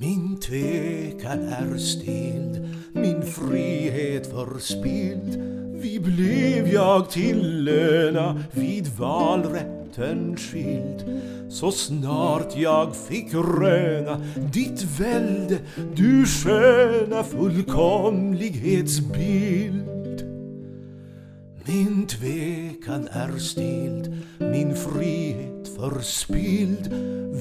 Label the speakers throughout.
Speaker 1: Min tvekan är stilld, min frihet förspild. Vi blev jag till löna vid valrätten skild. Så snart jag fick röna ditt välde, du sköna fullkomlighetsbild. Min tvekan är stild, min frihet förspild.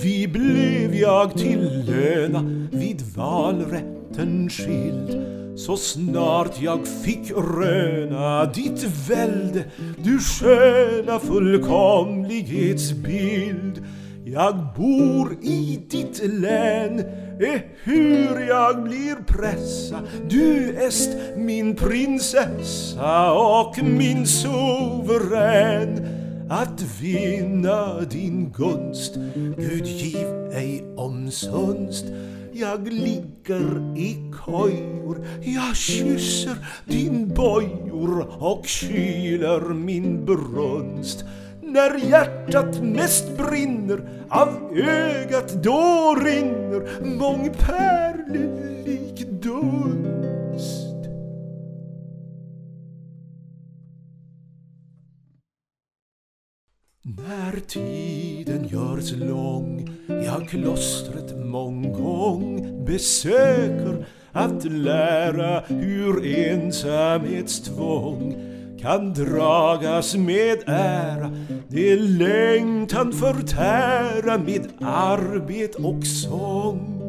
Speaker 1: Vi blev jag till löna vid valrätten skild. Så snart jag fick röna ditt välde, du sköna fullkomlighetsbild. Jag bor i ditt län, eh, hur jag blir pressa. Du est min prinsessa och min suverän. Att vinna din gunst, Gud giv ej omsunst. Jag ligger i kojor, jag kysser din bojor och kyler min brunst. När hjärtat mest brinner, av ögat då rinner mångpärlelik När tiden görs lång, jag klostret månggång besöker att lära hur ensamhetstvång kan dragas med ära, det längtan förtära med arbet och sång.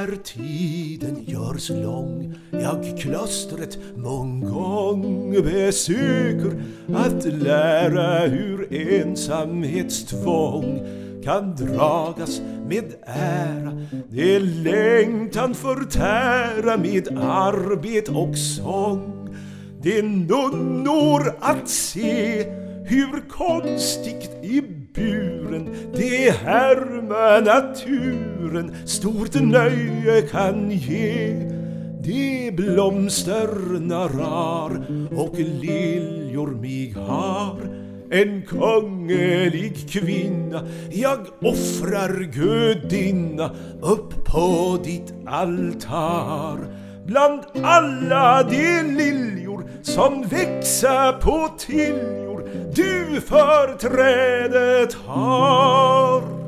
Speaker 1: När tiden görs lång, jag klostret mång gång besöker att lära hur ensamhetstvång kan dragas med ära, det längtan förtära med arbet och sång. Det nunnor att se hur konstigt ibland det härma naturen stort nöje kan ge. De blomsterna rar och liljor mig har en kungelig kvinna jag offrar gudinna upp på ditt altar bland alla de liljor som växa på tiljor du företrädet har.